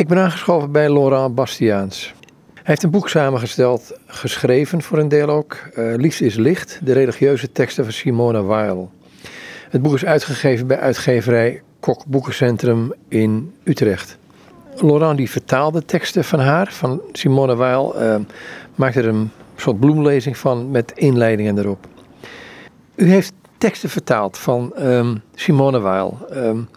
Ik ben aangeschoven bij Laurent Bastiaans. Hij heeft een boek samengesteld, geschreven voor een deel ook. Uh, Liefde is licht, de religieuze teksten van Simone Weil. Het boek is uitgegeven bij uitgeverij Kok Boekencentrum in Utrecht. Laurent die vertaalde teksten van haar, van Simone Weil, uh, maakte er een soort bloemlezing van met inleidingen erop. U heeft teksten vertaald van um, Simone Weil. Um,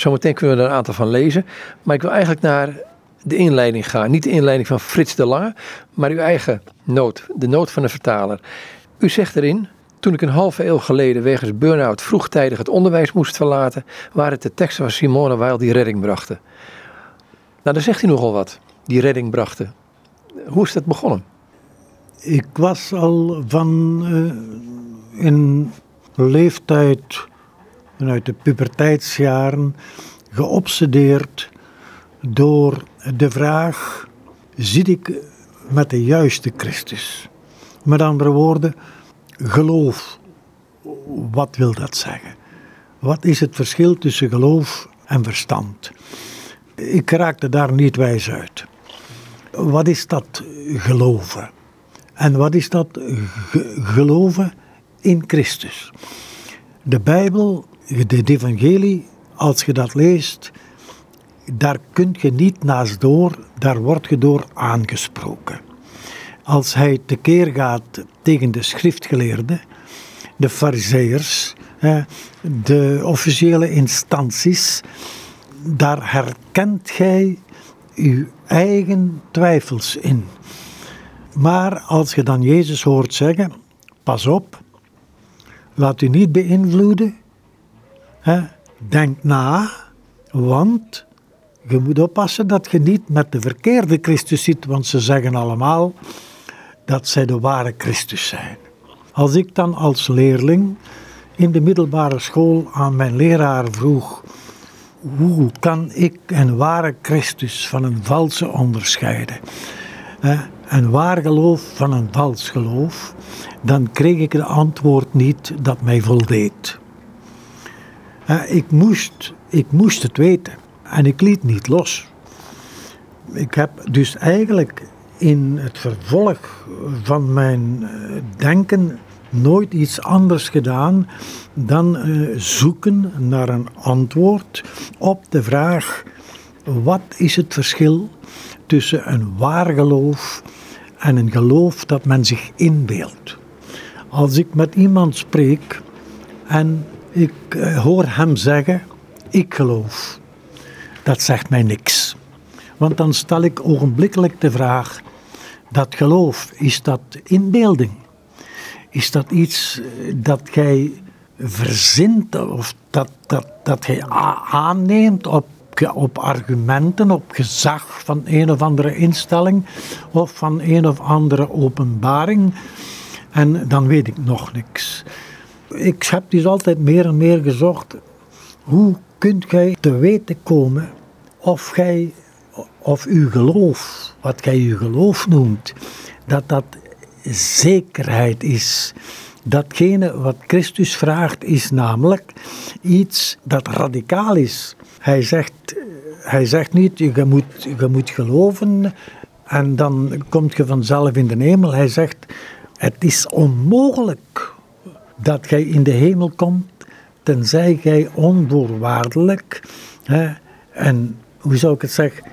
zometeen kunnen we er een aantal van lezen. Maar ik wil eigenlijk naar de inleiding gaan. Niet de inleiding van Frits de Lange, maar uw eigen noot. De noot van de vertaler. U zegt erin, toen ik een halve eeuw geleden wegens burn-out vroegtijdig het onderwijs moest verlaten, waren het de teksten van Simone Weil die redding brachten. Nou, daar zegt hij nogal wat, die redding brachten. Hoe is dat begonnen? Ik was al van uh, in leeftijd, vanuit de puberteitsjaren, geobsedeerd door de vraag: zit ik met de juiste Christus? Met andere woorden, geloof. Wat wil dat zeggen? Wat is het verschil tussen geloof en verstand? Ik raakte daar niet wijs uit. Wat is dat geloven? En wat is dat geloven in Christus? De Bijbel, de evangelie, als je dat leest, daar kun je niet naast door, daar word je door aangesproken. Als hij tekeer gaat tegen de schriftgeleerden, de fariseërs, de officiële instanties, daar herkent gij uw eigen twijfels in. Maar als je dan Jezus hoort zeggen, pas op, laat u niet beïnvloeden, denk na, want je moet oppassen dat je niet met de verkeerde Christus zit, want ze zeggen allemaal dat zij de ware Christus zijn. Als ik dan als leerling in de middelbare school aan mijn leraar vroeg, hoe kan ik een ware Christus van een valse onderscheiden? Een waar geloof van een vals geloof, dan kreeg ik de antwoord niet dat mij voldeed. Ik moest, ik moest het weten. En ik liet niet los. Ik heb dus eigenlijk in het vervolg van mijn eh, denken nooit iets anders gedaan dan eh, zoeken naar een antwoord op de vraag: wat is het verschil tussen een waar geloof en een geloof dat men zich inbeeldt? Als ik met iemand spreek en ik eh, hoor hem zeggen: ik geloof dat zegt mij niks. Want dan stel ik ogenblikkelijk de vraag: dat geloof, is dat inbeelding? Is dat iets eh, dat gij verzint of dat, dat, dat gij aanneemt op, op argumenten, op gezag van een of andere instelling of van een of andere openbaring? En dan weet ik nog niks. Ik heb dus altijd meer en meer gezocht. Hoe kunt gij te weten komen of gij, of uw geloof, wat gij uw geloof noemt, dat dat zekerheid is. Datgene wat Christus vraagt is namelijk iets dat radicaal is. Hij zegt, hij zegt niet, je moet, je moet geloven en dan kom je vanzelf in de hemel. Hij zegt, het is onmogelijk dat gij in de hemel komt, tenzij gij onvoorwaardelijk hè, en hoe zou ik het zeggen,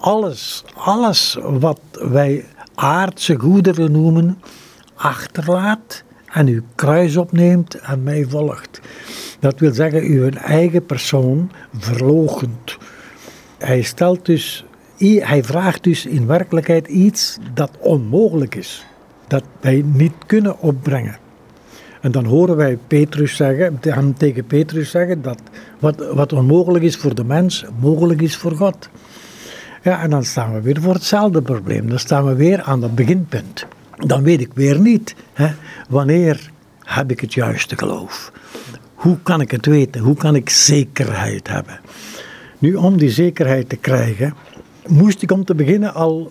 alles, alles wat wij aardse goederen noemen, achterlaat en uw kruis opneemt en mij volgt. Dat wil zeggen, uw eigen persoon verlogend. Hij stelt dus, hij vraagt dus in werkelijkheid iets dat onmogelijk is, dat wij niet kunnen opbrengen. En dan horen wij Petrus zeggen, hem tegen Petrus zeggen dat wat, wat onmogelijk is voor de mens, mogelijk is voor God. Ja, en dan staan we weer voor hetzelfde probleem. Dan staan we weer aan dat beginpunt. Dan weet ik weer niet, hè, wanneer heb ik het juiste geloof? Hoe kan ik het weten? Hoe kan ik zekerheid hebben? Nu, om die zekerheid te krijgen, moest ik om te beginnen al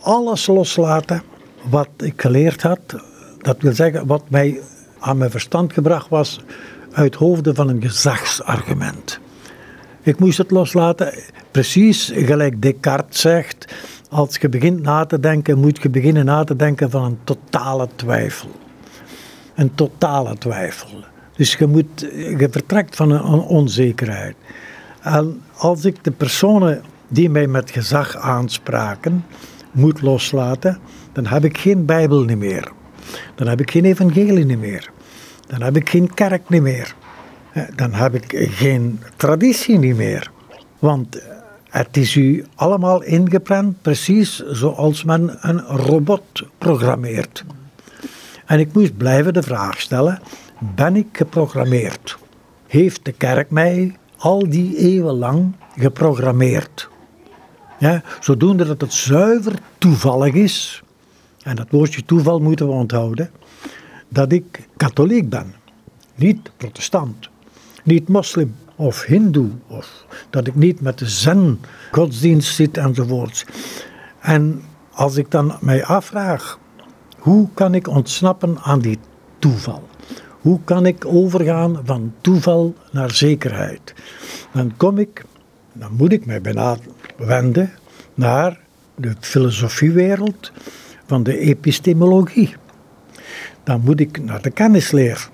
alles loslaten wat ik geleerd had. Dat wil zeggen, wat mij aan mijn verstand gebracht was uit hoofde van een gezagsargument. Ik moest het loslaten, precies gelijk Descartes zegt. Als je begint na te denken, moet je beginnen na te denken van een totale twijfel. Een totale twijfel. Dus je, moet, je vertrekt van een onzekerheid. En als ik de personen die mij met gezag aanspraken moet loslaten, dan heb ik geen Bijbel meer. Dan heb ik geen evangelie meer. Dan heb ik geen kerk meer. Dan heb ik geen traditie niet meer. Want het is u allemaal ingeprent, precies zoals men een robot programmeert. En ik moest blijven de vraag stellen: ben ik geprogrammeerd? Heeft de kerk mij al die eeuwen lang geprogrammeerd? Ja, zodoende dat het zuiver toevallig is, en dat woordje toeval moeten we onthouden, dat ik katholiek ben, niet protestant, niet moslim of hindoe, of dat ik niet met de zen godsdienst zit enzovoorts. En als ik dan mij afvraag, hoe kan ik ontsnappen aan die toeval? Hoe kan ik overgaan van toeval naar zekerheid? Dan kom ik, dan moet ik mij bijna wenden naar de filosofiewereld van de epistemologie. Dan moet ik naar de kennisleer.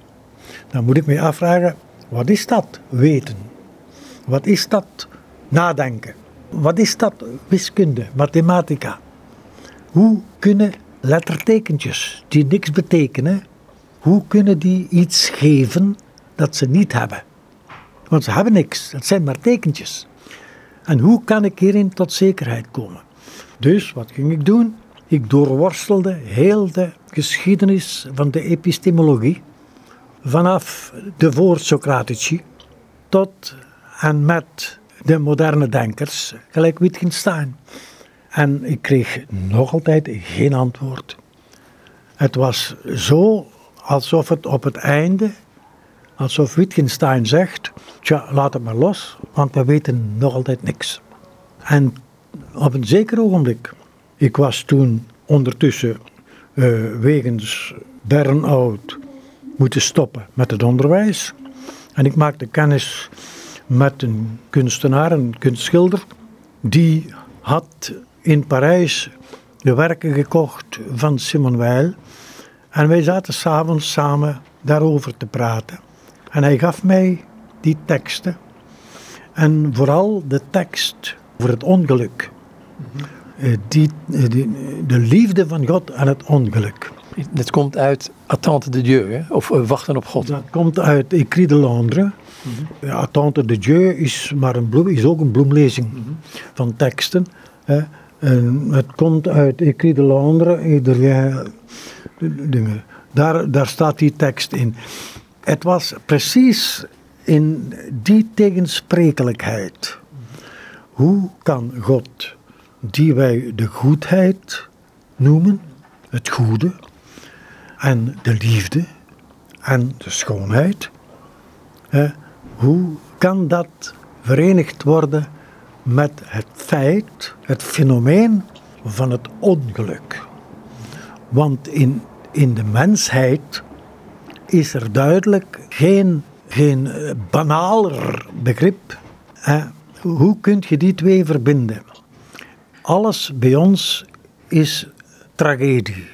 Dan moet ik me afvragen, wat is dat weten? Wat is dat nadenken? Wat is dat wiskunde, mathematica? Hoe kunnen lettertekentjes die niks betekenen, hoe kunnen die iets geven dat ze niet hebben? Want ze hebben niks, het zijn maar tekentjes. En hoe kan ik hierin tot zekerheid komen? Dus wat ging ik doen? Ik doorworstelde heel de geschiedenis van de epistemologie, vanaf de voor-Socratici tot en met de moderne denkers, gelijk Wittgenstein. En ik kreeg nog altijd geen antwoord. Het was zo alsof het op het einde, alsof Wittgenstein zegt, tja, laat het maar los, want we weten nog altijd niks. En op een zeker ogenblik, ik was toen ondertussen uh, wegens burn-out moeten stoppen met het onderwijs. En ik maakte kennis met een kunstenaar, een kunstschilder, die had in Parijs de werken gekocht van Simon Weil. En wij zaten s'avonds samen daarover te praten. En hij gaf mij die teksten. En vooral de tekst over het ongeluk. Eh, die, eh, die, de liefde van God en het ongeluk. Dat komt uit Attente de Dieu, hè? of uh, Wachten op God. Dat komt uit Écrit de Londres. Mm Attente de Dieu is, maar een bloem, is ook een bloemlezing mhm. van teksten. Hè? En het komt uit Écrit de Londres. Daar, daar staat die tekst in. Het was precies in die tegensprekelijkheid. Hoe kan God, die wij de goedheid noemen, het goede, en de liefde en de schoonheid, hoe kan dat verenigd worden met het feit, het fenomeen van het ongeluk? Want in, in de mensheid is er duidelijk geen, geen eh, banaler begrip. Hoe kun je die twee verbinden? Alles bij ons is tragedie,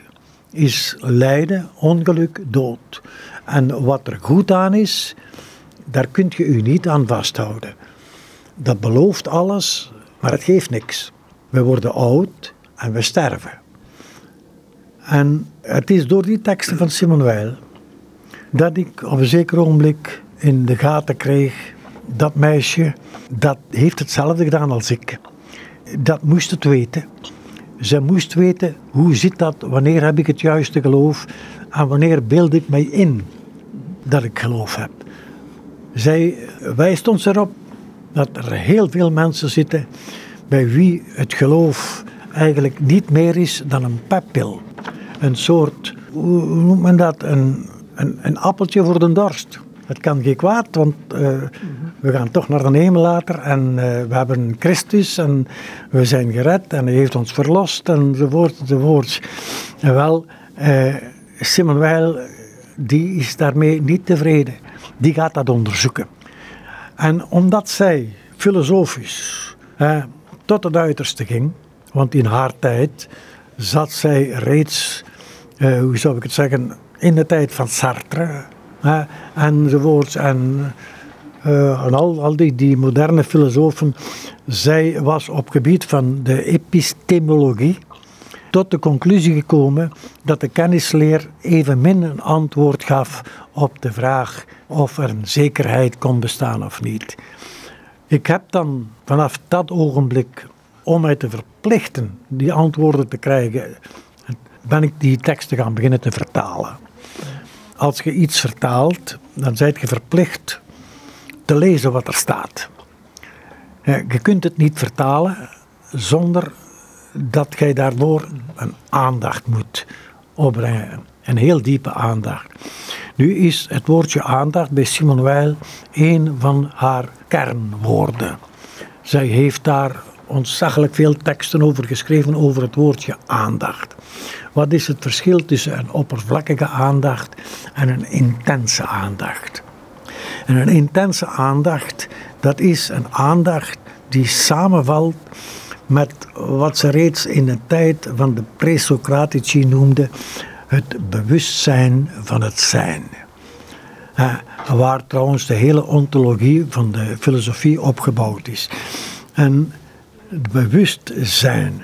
is lijden, ongeluk, dood. En wat er goed aan is, daar kunt je u niet aan vasthouden. Dat belooft alles, maar het geeft niks. We worden oud en we sterven. En het is door die teksten van Simon Weil dat ik op een zeker ogenblik in de gaten kreeg dat meisje, dat heeft hetzelfde gedaan als ik. Dat moest het weten. Ze moest weten hoe zit dat, wanneer heb ik het juiste geloof en wanneer beeld ik mij in dat ik geloof heb. Zij wijst ons erop dat er heel veel mensen zitten bij wie het geloof eigenlijk niet meer is dan een peppil. Een soort, hoe noemt men dat, een, een, een appeltje voor de dorst. Het kan geen kwaad, want uh, we gaan toch naar de hemel later en uh, we hebben Christus en we zijn gered en hij heeft ons verlost enzovoort enzovoort. En wel, uh, Simon Weil, die is daarmee niet tevreden. Die gaat dat onderzoeken. En omdat zij filosofisch tot het uiterste ging. Want in haar tijd zat zij reeds, eh, hoe zou ik het zeggen, in de tijd van Sartre uh, enzovoorts. En, uh, en al, al die, die moderne filosofen. Zij was op gebied van de epistemologie tot de conclusie gekomen dat de kennisleer evenmin een antwoord gaf op de vraag of er een zekerheid kon bestaan of niet. Ik heb dan vanaf dat ogenblik, om mij te verplichten die antwoorden te krijgen, ben ik die teksten gaan beginnen te vertalen. Als je iets vertaalt, dan zijt je verplicht te lezen wat er staat. Je kunt het niet vertalen zonder dat jij daarvoor een aandacht moet opbrengen. Een heel diepe aandacht. Nu is het woordje aandacht bij Simone Weil een van haar kernwoorden. Zij heeft daar ontzaglijk veel teksten over geschreven over het woordje aandacht. Wat is het verschil tussen een oppervlakkige aandacht en een intense aandacht? En een intense aandacht, dat is een aandacht die samenvalt met wat ze reeds in de tijd van de pre-Socratici noemde het bewustzijn van het zijn. waar trouwens de hele ontologie van de filosofie opgebouwd is. En het bewustzijn.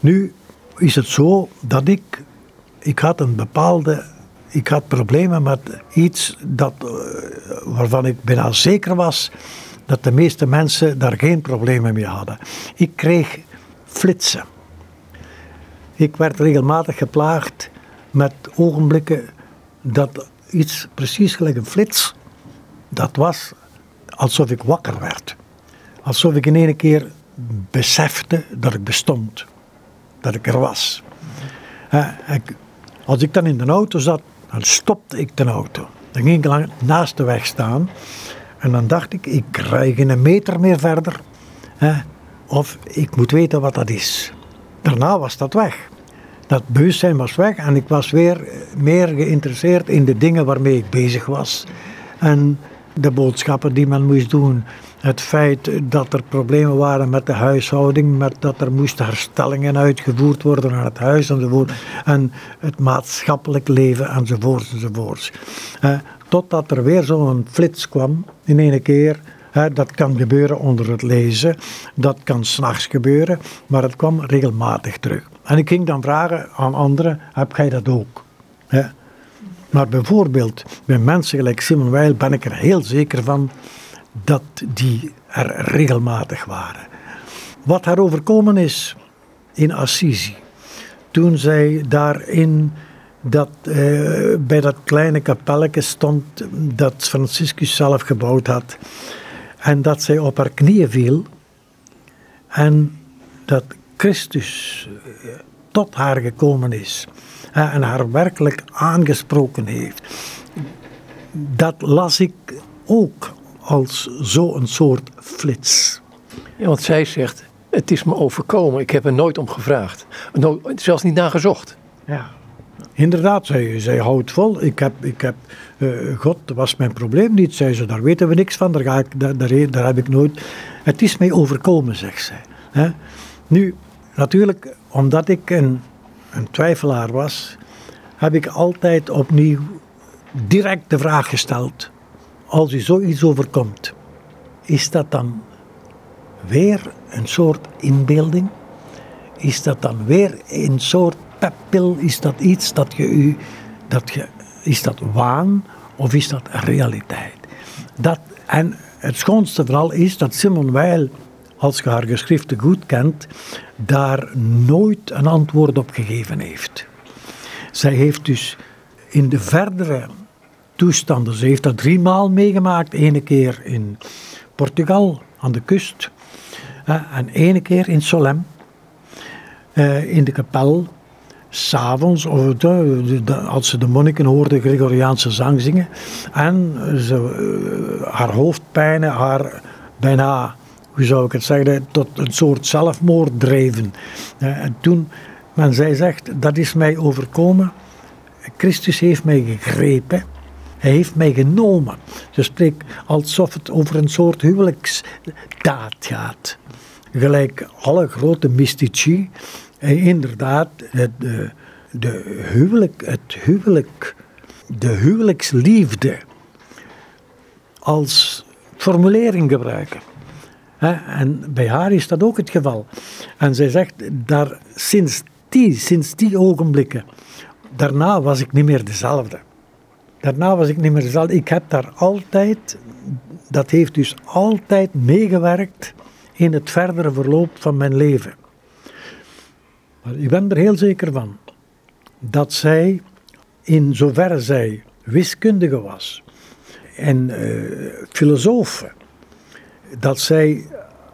Nu is het zo dat ik, ik had een bepaalde, ik had problemen met iets dat, eh, waarvan ik bijna zeker was dat de meeste mensen daar geen problemen mee hadden. Ik kreeg flitsen. Ik werd regelmatig geplaagd met ogenblikken dat iets precies gelijk een flits, dat was alsof ik wakker werd. Alsof ik in één keer besefte dat ik bestond, dat ik er was. als ik dan in de auto zat, dan stopte ik de auto. Dan ging ik lang naast de weg staan en dan dacht ik, ik krijg een meter meer verder. Of ik moet weten wat dat is. Daarna was dat weg dat bewustzijn was weg en ik was weer meer geïnteresseerd in de dingen waarmee ik bezig was. En de boodschappen die men moest doen. Het feit dat er problemen waren met de huishouding, met dat er moesten herstellingen uitgevoerd worden aan het huis enzovoort. En het maatschappelijk leven enzovoort enzovoort. Eh, totdat er weer zo'n flits kwam in ene keer dat kan gebeuren onder het lezen, dat kan s'nachts gebeuren, maar het kwam regelmatig terug. En ik ging dan vragen aan anderen, heb jij dat ook? Maar bijvoorbeeld bij mensen gelijk Simon Weil ben ik er heel zeker van dat die er regelmatig waren. Wat haar overkomen is in Assisi, toen zij daarin dat eh, bij dat kleine kapelletje stond dat Franciscus zelf gebouwd had. En dat zij op haar knieën viel en dat Christus eh, tot haar gekomen is en haar werkelijk aangesproken heeft. Dat las ik ook als zo'n soort flits. Ja, want zij zegt, het is me overkomen, ik heb er nooit om gevraagd. zelfs niet naar gezocht. Ja, inderdaad, zij, zij houdt vol. Ik heb, ik heb uh, God was mijn probleem niet, zei ze. Daar weten we niks van, daar, ga ik, daar, daar, daar heb ik nooit... Het is mij overkomen, zegt zij. Hè? Nu, natuurlijk, omdat ik een, een twijfelaar was, heb ik altijd opnieuw direct de vraag gesteld. Als u zoiets overkomt, is dat dan weer een soort inbeelding? Is dat dan weer een soort peppil? Is dat iets dat je u, dat je is dat waan of is dat realiteit? Dat, en het schoonste vooral is dat Simon Weil, als je haar geschriften goed kent, daar nooit een antwoord op gegeven heeft. Zij heeft dus in de verdere toestanden, ze heeft dat drie maal meegemaakt. Ene keer in Portugal, aan de kust. En ene keer in Solem, eh, in de kapel s'avonds, als ze de monniken hoorde Gregoriaanse zang zingen. En ze, eh, haar hoofdpijnen, haar bijna, hoe zou ik het zeggen, tot een soort zelfmoord dreven. En toen, men zij zegt, dat is mij overkomen. Christus heeft mij gegrepen. Hij heeft mij genomen. Ze spreekt alsof het over een soort huwelijksdaad gaat. Gelijk alle grote mystici. Eh, inderdaad, het, de, de huwelijk, het huwelijk, de huwelijksliefde als formulering gebruiken. En bij haar is dat ook het geval. En zij zegt, daar, sinds, die, sinds die ogenblikken, daarna was ik niet meer dezelfde. Daarna was ik niet meer dezelfde. Ik heb daar altijd, dat heeft dus altijd meegewerkt in het verdere verloop van mijn leven. Maar ik ben er heel zeker van dat zij, in zoverre zij wiskundige was en uh, filosofe, dat zij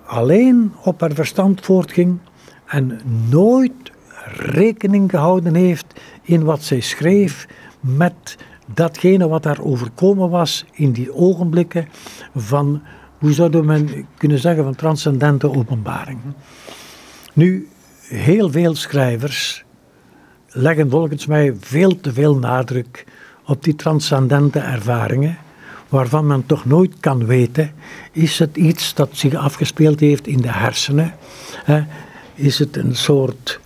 alleen op haar verstand voortging en nooit rekening gehouden heeft in wat zij schreef met datgene wat haar overkomen was in die ogenblikken van, hoe zou men kunnen zeggen, van transcendente openbaring. Nu, heel veel schrijvers leggen volgens mij veel te veel nadruk op die transcendente ervaringen waarvan men toch nooit kan weten, is het iets dat zich afgespeeld heeft in de hersenen? Is het een soort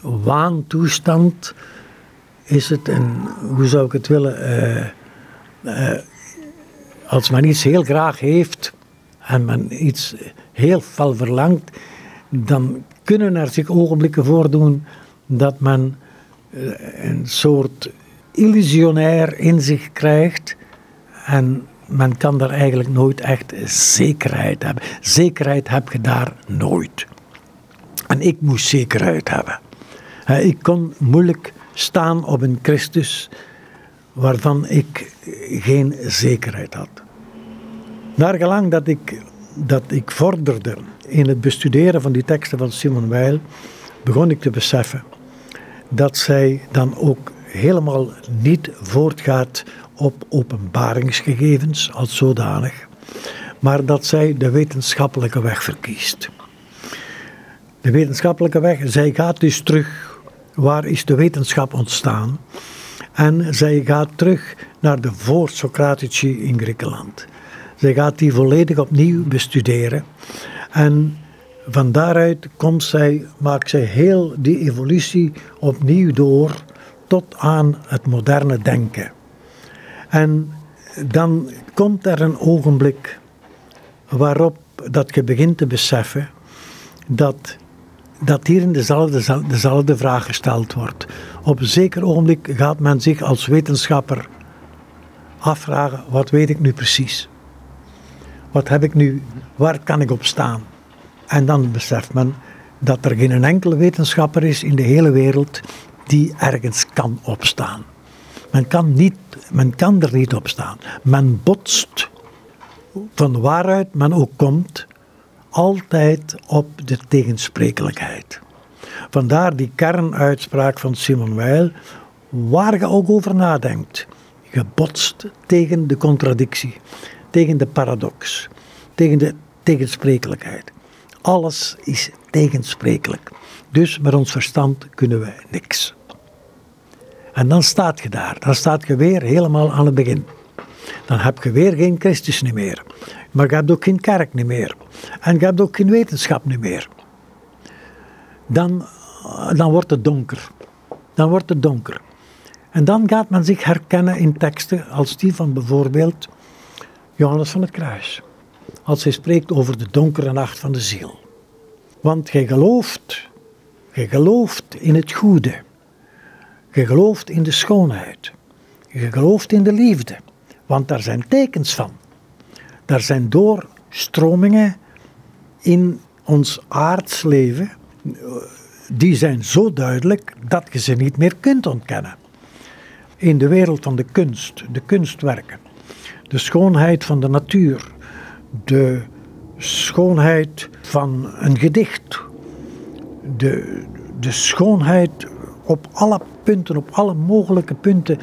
waantoestand? Is het een, hoe zou ik het willen, uh, uh, als men iets heel graag heeft en men iets heel fel verlangt, dan kunnen er zich ogenblikken voordoen dat men uh, een soort illusionair in zich krijgt en men kan daar eigenlijk nooit echt zekerheid hebben. Zekerheid heb je daar nooit. En ik moest zekerheid hebben. Ik kon moeilijk staan op een Christus waarvan ik geen zekerheid had. Naar gelang dat ik, dat ik vorderde in het bestuderen van die teksten van Simon Weil, begon ik te beseffen dat zij dan ook helemaal niet voortgaat op openbaringsgegevens als zodanig, maar dat zij de wetenschappelijke weg verkiest. De wetenschappelijke weg, zij gaat dus terug, waar is de wetenschap ontstaan? En zij gaat terug naar de voor-Socratici in Griekenland. Zij gaat die volledig opnieuw bestuderen. En van daaruit komt zij, maakt zij heel die evolutie opnieuw door tot aan het moderne denken. En dan komt er een ogenblik waarop dat je begint te beseffen dat, dat hier dezelfde, dezelfde vraag gesteld wordt. Op een zeker ogenblik gaat men zich als wetenschapper afvragen, wat weet ik nu precies? Wat heb ik nu, waar kan ik op staan? En dan beseft men dat er geen enkele wetenschapper is in de hele wereld die ergens kan opstaan. Men kan, niet, men kan er niet op staan. Men botst van waaruit men ook komt, altijd op de tegensprekelijkheid. Vandaar die kernuitspraak van Simon Weil, waar je ook over nadenkt. Je botst tegen de contradictie, tegen de paradox, tegen de tegensprekelijkheid. Alles is tegensprekelijk. Dus met ons verstand kunnen we niks. En dan staat je daar. Dan staat je weer helemaal aan het begin. Dan heb je weer geen Christus meer. Maar je hebt ook geen kerk meer. En je hebt ook geen wetenschap meer. Dan, dan wordt het donker. Dan wordt het donker. En dan gaat men zich herkennen in teksten als die van bijvoorbeeld Johannes van het Kruis. Als hij spreekt over de donkere nacht van de ziel. Want jij gelooft, jij gelooft in het goede. Je gelooft in de schoonheid. Je gelooft in de liefde. Want daar zijn tekens van. Daar zijn doorstromingen in ons aards leven. Die zijn zo duidelijk dat je ze niet meer kunt ontkennen. In de wereld van de kunst, de kunstwerken. De schoonheid van de natuur. De schoonheid van een gedicht. De, de schoonheid op alle punten, op alle mogelijke punten,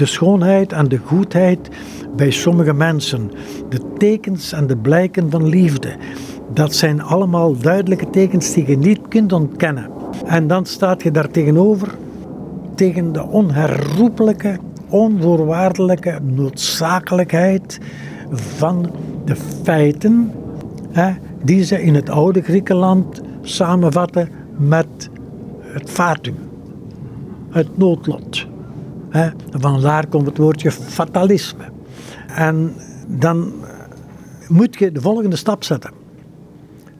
de schoonheid en de goedheid bij sommige mensen, de tekens en de blijken van liefde. Dat zijn allemaal duidelijke tekens die je niet kunt ontkennen. En dan staat je daar tegenover tegen de onherroepelijke onvoorwaardelijke noodzakelijkheid van de feiten hè, die ze in het oude Griekenland samenvatten met het fatum, het noodlot. Vandaar komt het woordje fatalisme. En dan moet je de volgende stap zetten.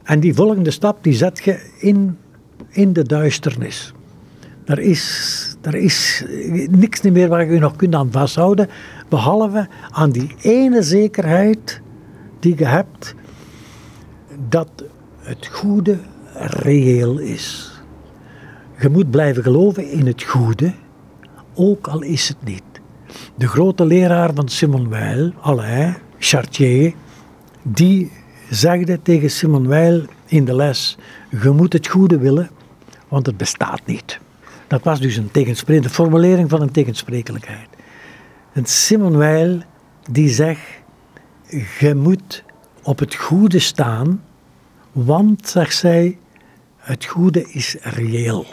En die volgende stap die zet je in, in de duisternis. Er is, er is niks meer waar je nog kunt aan vasthouden, behalve aan die ene zekerheid die je hebt dat het goede reëel is. Je moet blijven geloven in het goede, ook al is het niet. De grote leraar van Simon Weil, Alain Chartier, die zegde tegen Simon Weil in de les: Je moet het goede willen, want het bestaat niet. Dat was dus een tegenspreek, de formulering van een tegensprekelijkheid. En Simon Weil die zegt: Je moet op het goede staan, want, zegt zij, het goede is reëel.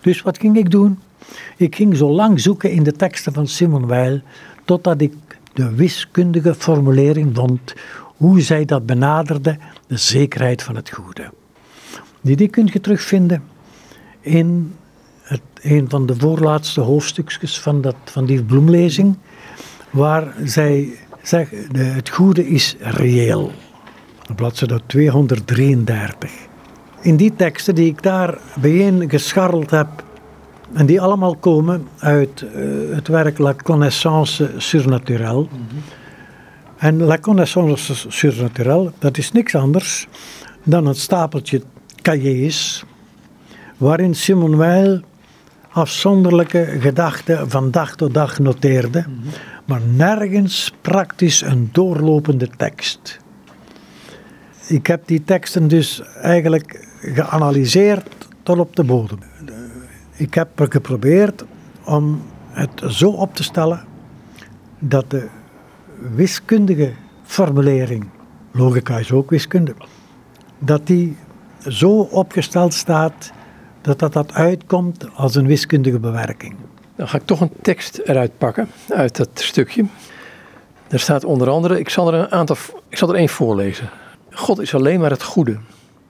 Dus wat ging ik doen? Ik ging zo lang zoeken in de teksten van Simon Weil, totdat ik de wiskundige formulering vond hoe zij dat benaderde, de zekerheid van het goede. Die, die kun je terugvinden in het, een van de voorlaatste hoofdstukjes van, dat, van die bloemlezing, waar zij zegt, het goede is reëel. Bladzijde 233. In die teksten die ik daar bijeen gescharreld heb, en die allemaal komen uit uh, het werk La Connaissance surnaturelle. Mm. En La Connaissance surnaturelle, dat is niks anders dan een stapeltje cahiers, waarin Simon Weil afzonderlijke gedachten van dag tot dag noteerde, maar nergens praktisch een doorlopende tekst. Ik heb die teksten dus eigenlijk geanalyseerd tot op de bodem. Ik heb geprobeerd om het zo op te stellen dat de wiskundige formulering, logica is ook wiskunde, dat die zo opgesteld staat dat dat, dat uitkomt als een wiskundige bewerking. Dan ga ik toch een tekst eruit pakken, uit dat stukje. Daar staat onder andere, ik zal er een aantal, ik zal er één voorlezen. God is alleen maar het goede.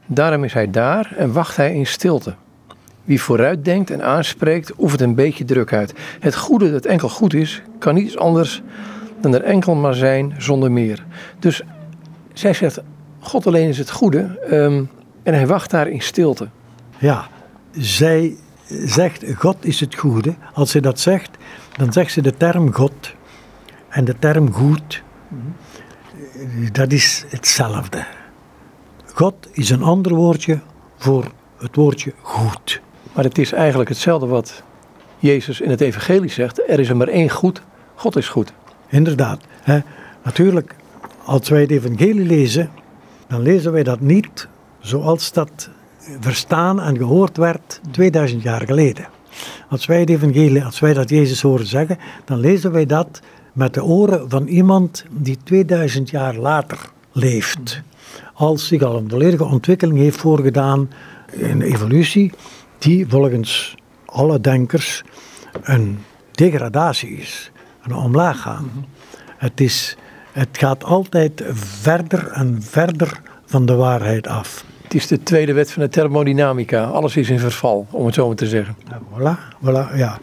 Daarom is hij daar en wacht hij in stilte. Wie vooruit denkt en aanspreekt, oefent een beetje druk uit. Het goede dat enkel goed is, kan niets anders dan er enkel maar zijn zonder meer. Dus zij zegt, God alleen is het goede um, en hij wacht daar in stilte. Ja, zij zegt, God is het goede. Als ze dat zegt, dan zegt ze de term God en de term goed. Dat is hetzelfde. God is een ander woordje voor het woordje goed. Maar het is eigenlijk hetzelfde wat Jezus in het evangelie zegt. Er is er maar één goed, God is goed. Inderdaad. Hè. Natuurlijk, als wij het evangelie lezen, dan lezen wij dat niet zoals dat verstaan en gehoord werd 2000 jaar geleden. Als wij het evangelie, als wij dat Jezus horen zeggen, dan lezen wij dat met de oren van iemand die 2000 jaar later leeft. Als zich al een volledige ontwikkeling heeft voorgedaan, een evolutie, die volgens alle denkers een degradatie is, een omlaag gaan. Het, is, het gaat altijd verder en verder van de waarheid af. Het is de tweede wet van de thermodynamica. Alles is in verval, om het zo maar te zeggen. Ja, voilà, voilà, ja.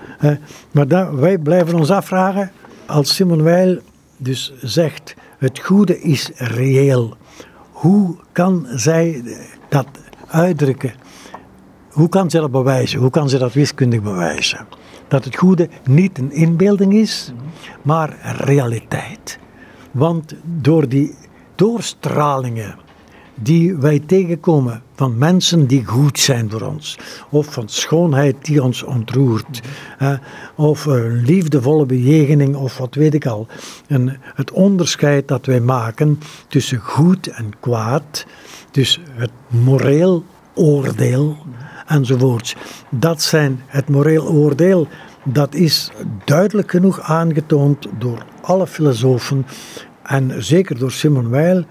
Maar wij blijven ons afvragen, als Simon Weil dus zegt, het goede is reëel. Hoe kan zij dat uitdrukken? Hoe kan ze dat bewijzen? Hoe kan ze dat wiskundig bewijzen? Dat het goede niet een inbeelding is, maar realiteit. Want door die doorstralingen die wij tegenkomen van mensen die goed zijn voor ons, of van schoonheid die ons ontroert, of een liefdevolle bejegening, of wat weet ik al. Het onderscheid dat wij maken tussen goed en kwaad, dus het moreel oordeel enzovoorts. Dat zijn het moreel oordeel, dat is duidelijk genoeg aangetoond door alle filosofen en zeker door Simon Weil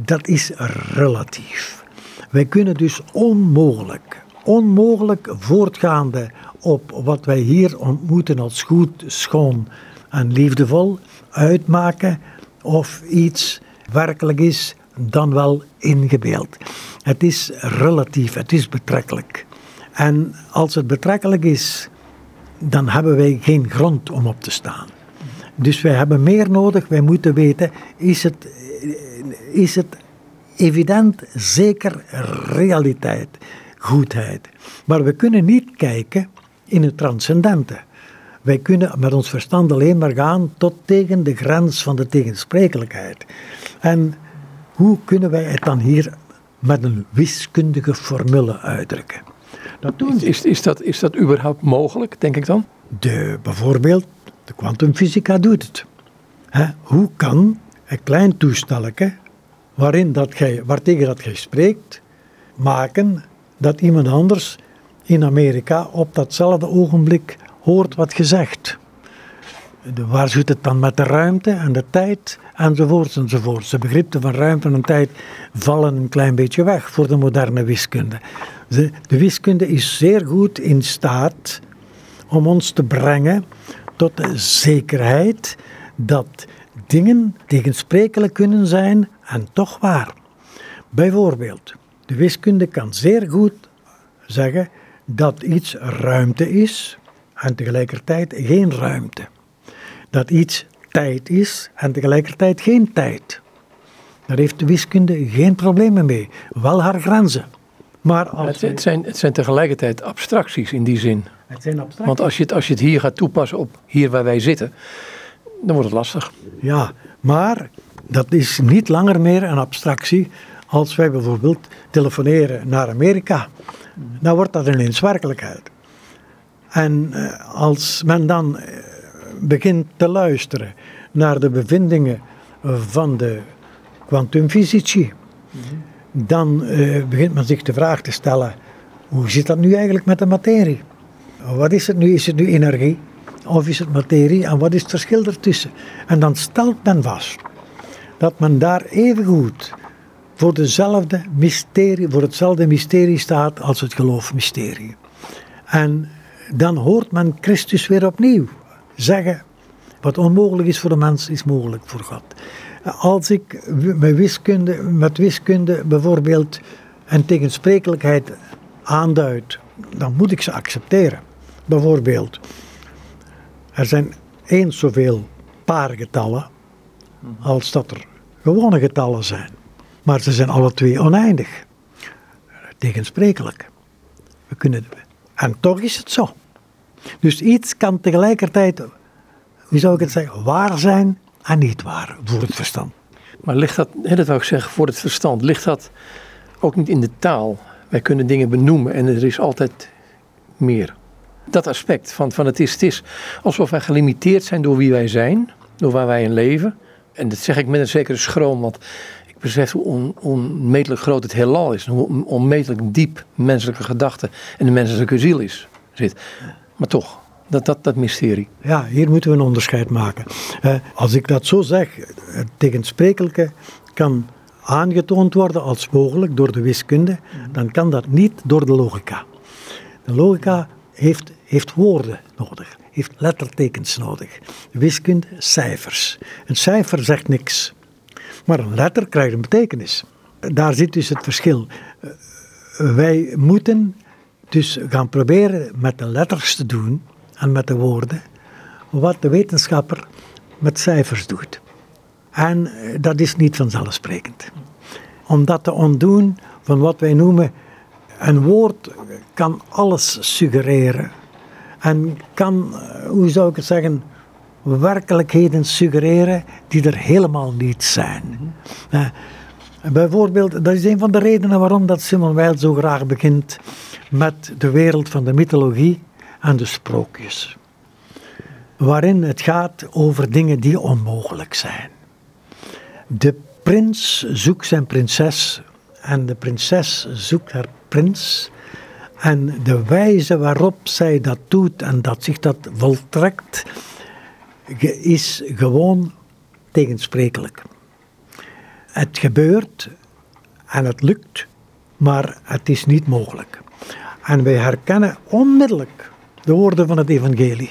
dat is relatief. Wij kunnen dus onmogelijk onmogelijk voortgaande op wat wij hier ontmoeten als goed, schoon en liefdevol uitmaken of iets werkelijk is dan wel ingebeeld. Het is relatief, het is betrekkelijk. En als het betrekkelijk is, dan hebben wij geen grond om op te staan. Dus wij hebben meer nodig. Wij moeten weten, is het, is het evident, zeker realiteit, goedheid. Maar we kunnen niet kijken in het transcendente. Wij kunnen met ons verstand alleen maar gaan tot tegen de grens van de tegensprekelijkheid. En hoe kunnen wij het dan hier met een wiskundige formule uitdrukken? Dat doen is, is, dat, is dat überhaupt mogelijk, denk ik dan? De, bijvoorbeeld, de kwantumfysica doet het. hoe kan een klein toestelletje waarin dat gij, waartegen dat gij spreekt, maken dat iemand anders in Amerika op datzelfde ogenblik hoort wat gezegd. Waar zit het dan met de ruimte en de tijd enzovoorts enzovoorts. De begrippen van ruimte en tijd vallen een klein beetje weg voor de moderne wiskunde. De, de wiskunde is zeer goed in staat om ons te brengen tot de zekerheid dat dingen tegensprekelijk kunnen zijn en toch waar. Bijvoorbeeld, de wiskunde kan zeer goed zeggen dat iets ruimte is en tegelijkertijd geen ruimte. Dat iets tijd is en tegelijkertijd geen tijd. Daar heeft de wiskunde geen problemen mee, wel haar grenzen. Maar als het, zijn, het zijn tegelijkertijd abstracties in die zin. Het zijn abstracties. Want als je, het, als je het hier gaat toepassen op hier waar wij zitten, dan wordt het lastig. Ja, maar dat is niet langer meer een abstractie als wij bijvoorbeeld telefoneren naar Amerika. Dan wordt dat ineens werkelijkheid. En eh, als men dan eh, begint te luisteren naar de bevindingen van de kwantumfysici, dan uh, begint men zich de vraag te stellen: hoe zit dat nu eigenlijk met de materie? Wat is het nu? Is het nu energie of is het materie en wat is het verschil ertussen? En dan stelt men vast dat men daar evengoed voor, dezelfde mysterie, voor hetzelfde mysterie staat als het geloofmysterie. En dan hoort men Christus weer opnieuw zeggen: wat onmogelijk is voor de mens, is mogelijk voor God. Als ik met wiskunde, met wiskunde bijvoorbeeld een tegensprekelijkheid aanduid, dan moet ik ze accepteren. Bijvoorbeeld, er zijn eens zoveel paargetallen als dat er gewone getallen zijn. Maar ze zijn alle twee oneindig. Tegensprekelijk. We kunnen, en toch is het zo. Dus iets kan tegelijkertijd, hoe zou ik het zeggen, waar zijn en niet waar voor het verstand. Maar ligt dat, dat wou ik zeggen, voor het verstand, ligt dat ook niet in de taal? Wij kunnen dingen benoemen en er is altijd meer. Dat aspect van, van het is, het is alsof wij gelimiteerd zijn door wie wij zijn, door waar wij in leven. En dat zeg ik met een zekere schroom, want ik besef hoe on, onmetelijk groot het heelal is. Hoe onmetelijk diep menselijke gedachte en de menselijke ziel is, zit. Maar toch, dat, dat, dat mysterie. Ja, hier moeten we een onderscheid maken. Uh, als ik dat zo zeg, het tegensprekelijke kan aangetoond worden als mogelijk door de wiskunde, dan kan dat niet door de logica. De logica heeft, heeft woorden nodig, heeft lettertekens nodig. De wiskunde, cijfers. Een cijfer zegt niks, maar een letter krijgt een betekenis. Daar zit dus het verschil. Uh, wij moeten dus gaan proberen met de letters te doen en met de woorden wat de wetenschapper met cijfers doet. En eh, dat is niet vanzelfsprekend. Om dat te ontdoen van wat wij noemen een woord kan alles suggereren. En kan, eh, hoe zou ik het zeggen, werkelijkheden suggereren die er helemaal niet zijn. Uh, bijvoorbeeld, dat is een van de redenen waarom dat Simon Weil zo graag begint met de wereld van de mythologie en de sprookjes. Waarin het gaat over dingen die onmogelijk zijn. De prins zoekt zijn prinses en de prinses zoekt haar prins. En de wijze waarop zij dat doet en dat zich dat voltrekt, is gewoon tegensprekelijk. Het gebeurt en het lukt, maar het is niet mogelijk. En wij herkennen onmiddellijk de woorden van het evangelie.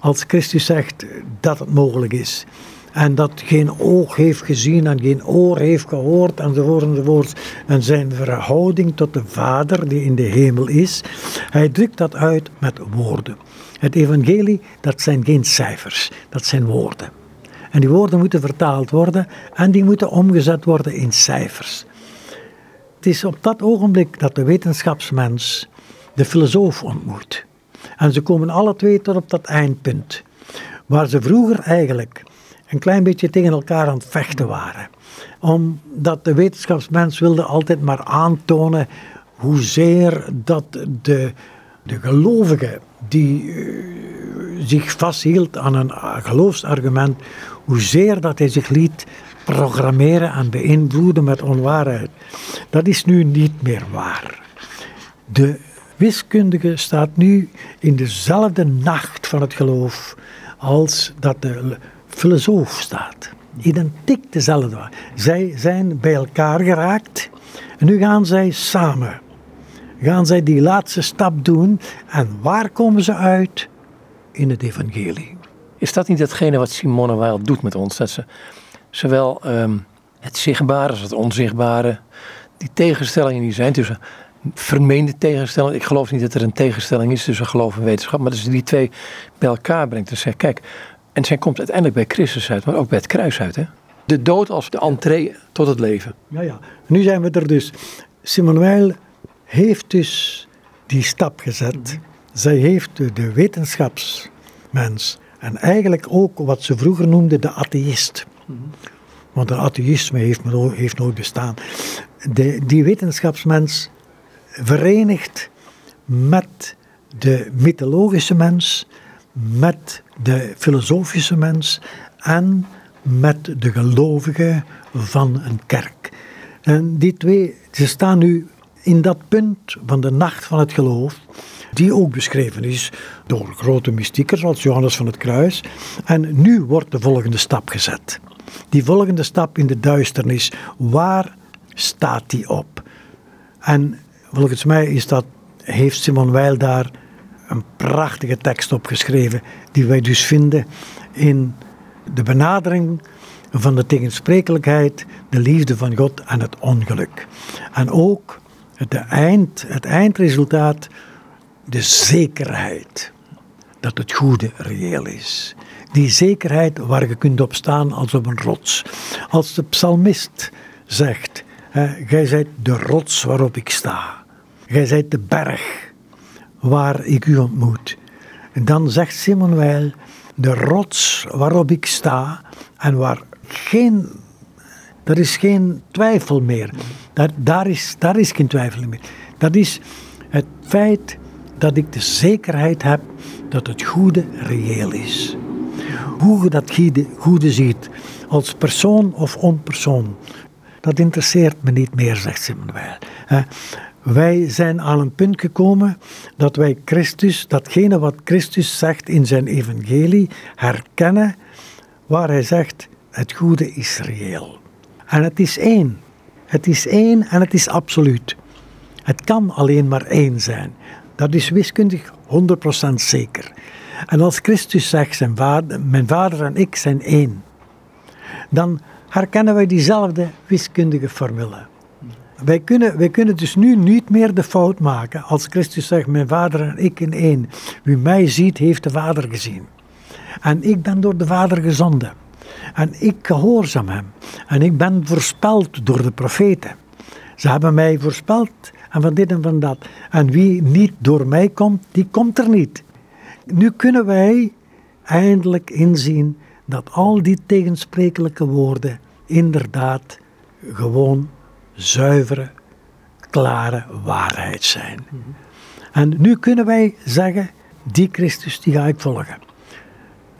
Als Christus zegt dat het mogelijk is. En dat geen oog heeft gezien en geen oor heeft gehoord enzovoort enzovoort. En zijn verhouding tot de Vader die in de hemel is. Hij drukt dat uit met woorden. Het evangelie, dat zijn geen cijfers, dat zijn woorden. En die woorden moeten vertaald worden en die moeten omgezet worden in cijfers. Het is op dat ogenblik dat de wetenschapsmens de filosoof ontmoet. En ze komen alle twee tot op dat eindpunt. Waar ze vroeger eigenlijk een klein beetje tegen elkaar aan het vechten waren. Omdat de wetenschapsmens wilde altijd maar aantonen hoezeer dat de, de gelovige die uh, zich vasthield aan een geloofsargument, hoezeer dat hij zich liet programmeren en beïnvloeden met onwaarheid. Dat is nu niet meer waar. De wiskundige staat nu in dezelfde nacht van het geloof als dat de filosoof staat. Identiek dezelfde. Zij zijn bij elkaar geraakt en nu gaan zij samen. Gaan zij die laatste stap doen en waar komen ze uit? In het evangelie. Is dat niet hetgene wat Simone Weil doet met ons? Dat ze zowel um, het zichtbare als het onzichtbare, die tegenstellingen die zijn tussen vermeende tegenstellingen. Ik geloof niet dat er een tegenstelling is tussen geloof en wetenschap, maar dat ze die twee bij elkaar brengt. Dus zeg, kijk, en zij komt uiteindelijk bij Christus uit, maar ook bij het kruis uit. Hè? De dood als de entree tot het leven. Ja, ja. Nu zijn we er dus. Simone Weil heeft dus die stap gezet. Zij heeft de wetenschapsmens en eigenlijk ook wat ze vroeger noemde de atheïst. Want een atheïsme heeft, heeft nooit bestaan. Die wetenschapsmens verenigt met de mythologische mens, met de filosofische mens en met de gelovige van een kerk. En die twee, ze staan nu in dat punt van de nacht van het geloof, die ook beschreven is door grote mystiekers als Johannes van het Kruis. En nu wordt de volgende stap gezet. Die volgende stap in de duisternis, waar staat die op? En volgens mij is dat, heeft Simon Weil daar een prachtige tekst op geschreven, die wij dus vinden in de benadering van de tegensprekelijkheid, de liefde van God en het ongeluk. En ook het, eind, het eindresultaat, de zekerheid dat het goede reëel is. Die zekerheid waar je kunt op staan als op een rots. Als de psalmist zegt, gij zijt de rots waarop ik sta. Gij zijt de berg waar ik u ontmoet. Dan zegt Simon Weil, de rots waarop ik sta en waar geen, er is geen twijfel meer. Daar, is, daar is geen twijfel meer. Dat is het feit dat ik de zekerheid heb dat het goede reëel is. Hoe je dat goede ziet, als persoon of onpersoon, dat interesseert me niet meer, zegt Simon Weil. Wij zijn aan een punt gekomen dat wij Christus, datgene wat Christus zegt in zijn evangelie, herkennen, waar hij zegt, het goede is reëel. En het is één. Het is één en het is absoluut. Het kan alleen maar één zijn. Dat is wiskundig 100% zeker. En als Christus zegt, mijn vader en ik zijn één, dan herkennen wij diezelfde wiskundige formule. Wij kunnen, wij kunnen dus nu niet meer de fout maken als Christus zegt, mijn vader en ik in één. Wie mij ziet, heeft de vader gezien. En ik ben door de vader gezonden. En ik gehoorzaam hem. En ik ben voorspeld door de profeten. Ze hebben mij voorspeld en van dit en van dat. En wie niet door mij komt, die komt er niet. Nu kunnen wij eindelijk inzien dat al die tegensprekelijke woorden inderdaad gewoon zuivere, klare waarheid zijn. En nu kunnen wij zeggen, die Christus die ga ik volgen.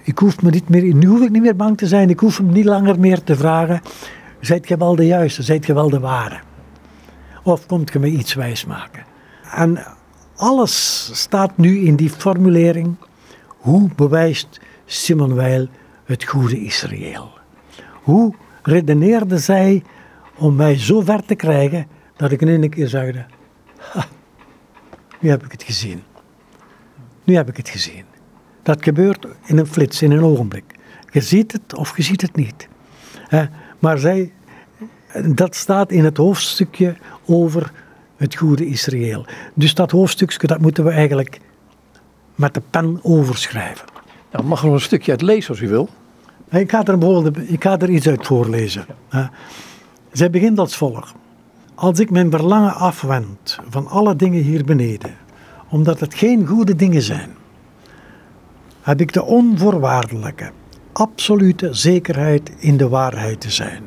Ik hoef me niet meer, nu hoef ik niet meer bang te zijn, ik hoef hem niet langer meer te vragen, zijt je wel de juiste, zijt je wel de ware? Of komt je me iets wijs maken? En alles staat nu in die formulering, hoe bewijst Simon Weil het goede Israël? Hoe redeneerde zij om mij zo ver te krijgen dat ik in een keer zegde: nu heb ik het gezien. Nu heb ik het gezien. Dat gebeurt in een flits, in een ogenblik. Je ziet het of je ziet het niet. Maar zij, dat staat in het hoofdstukje over het goede Israël. Dus dat hoofdstukje, dat moeten we eigenlijk met de pen overschrijven. Nou, mag er nog een stukje uit lezen als u wil? Ik ga er, bijvoorbeeld, ik ga er iets uit voorlezen. Zij begint als volgt. Als ik mijn verlangen afwend van alle dingen hier beneden, omdat het geen goede dingen zijn, heb ik de onvoorwaardelijke, absolute zekerheid in de waarheid te zijn.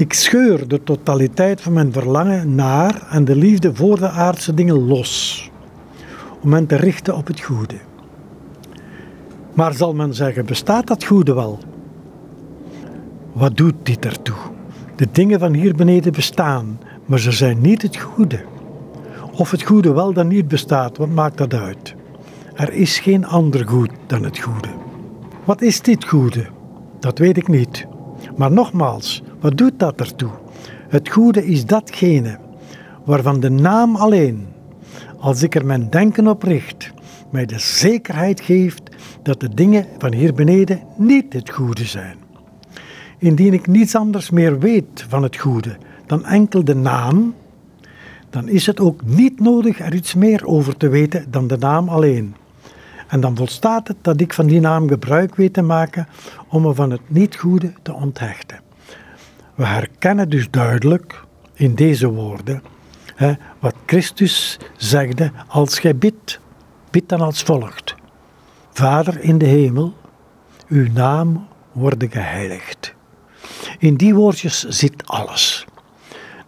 Ik scheur de totaliteit van mijn verlangen naar en de liefde voor de aardse dingen los, om hen te richten op het goede. Maar zal men zeggen, bestaat dat goede wel? Wat doet dit ertoe? De dingen van hier beneden bestaan, maar ze zijn niet het goede. Of het goede wel dan niet bestaat, wat maakt dat uit? Er is geen ander goed dan het goede. Wat is dit goede? Dat weet ik niet. Maar nogmaals, wat doet dat ertoe? Het goede is datgene waarvan de naam alleen, als ik er mijn denken op richt, mij de zekerheid geeft dat de dingen van hier beneden niet het goede zijn. Indien ik niets anders meer weet van het goede dan enkel de naam, dan is het ook niet nodig er iets meer over te weten dan de naam alleen. En dan volstaat het dat ik van die naam gebruik weet te maken om me van het niet-goede te onthechten. We herkennen dus duidelijk in deze woorden hè, wat Christus zegde als gij bidt. Bid dan als volgt. Vader in de hemel, uw naam wordt geheiligd. In die woordjes zit alles.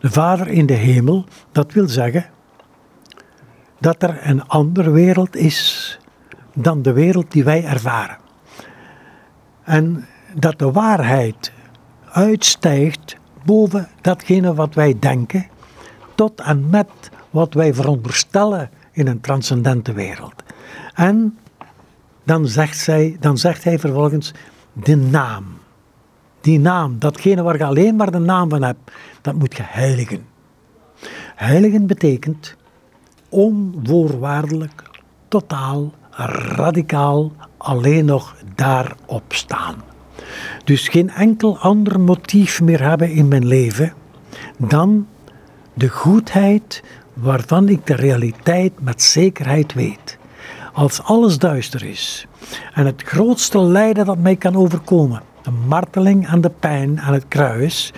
De Vader in de hemel, dat wil zeggen dat er een andere wereld is dan de wereld die wij ervaren. En dat de waarheid uitstijgt boven datgene wat wij denken, tot en met wat wij veronderstellen in een transcendente wereld. En dan zegt, zij, dan zegt hij vervolgens de naam. Die naam, datgene waar je alleen maar de naam van hebt, dat moet je heiligen. Heiligen betekent onvoorwaardelijk, totaal, radicaal alleen nog daarop staan. Dus geen enkel ander motief meer hebben in mijn leven dan de goedheid waarvan ik de realiteit met zekerheid weet. Als alles duister is en het grootste lijden dat mij kan overkomen, de marteling en de pijn aan het kruis,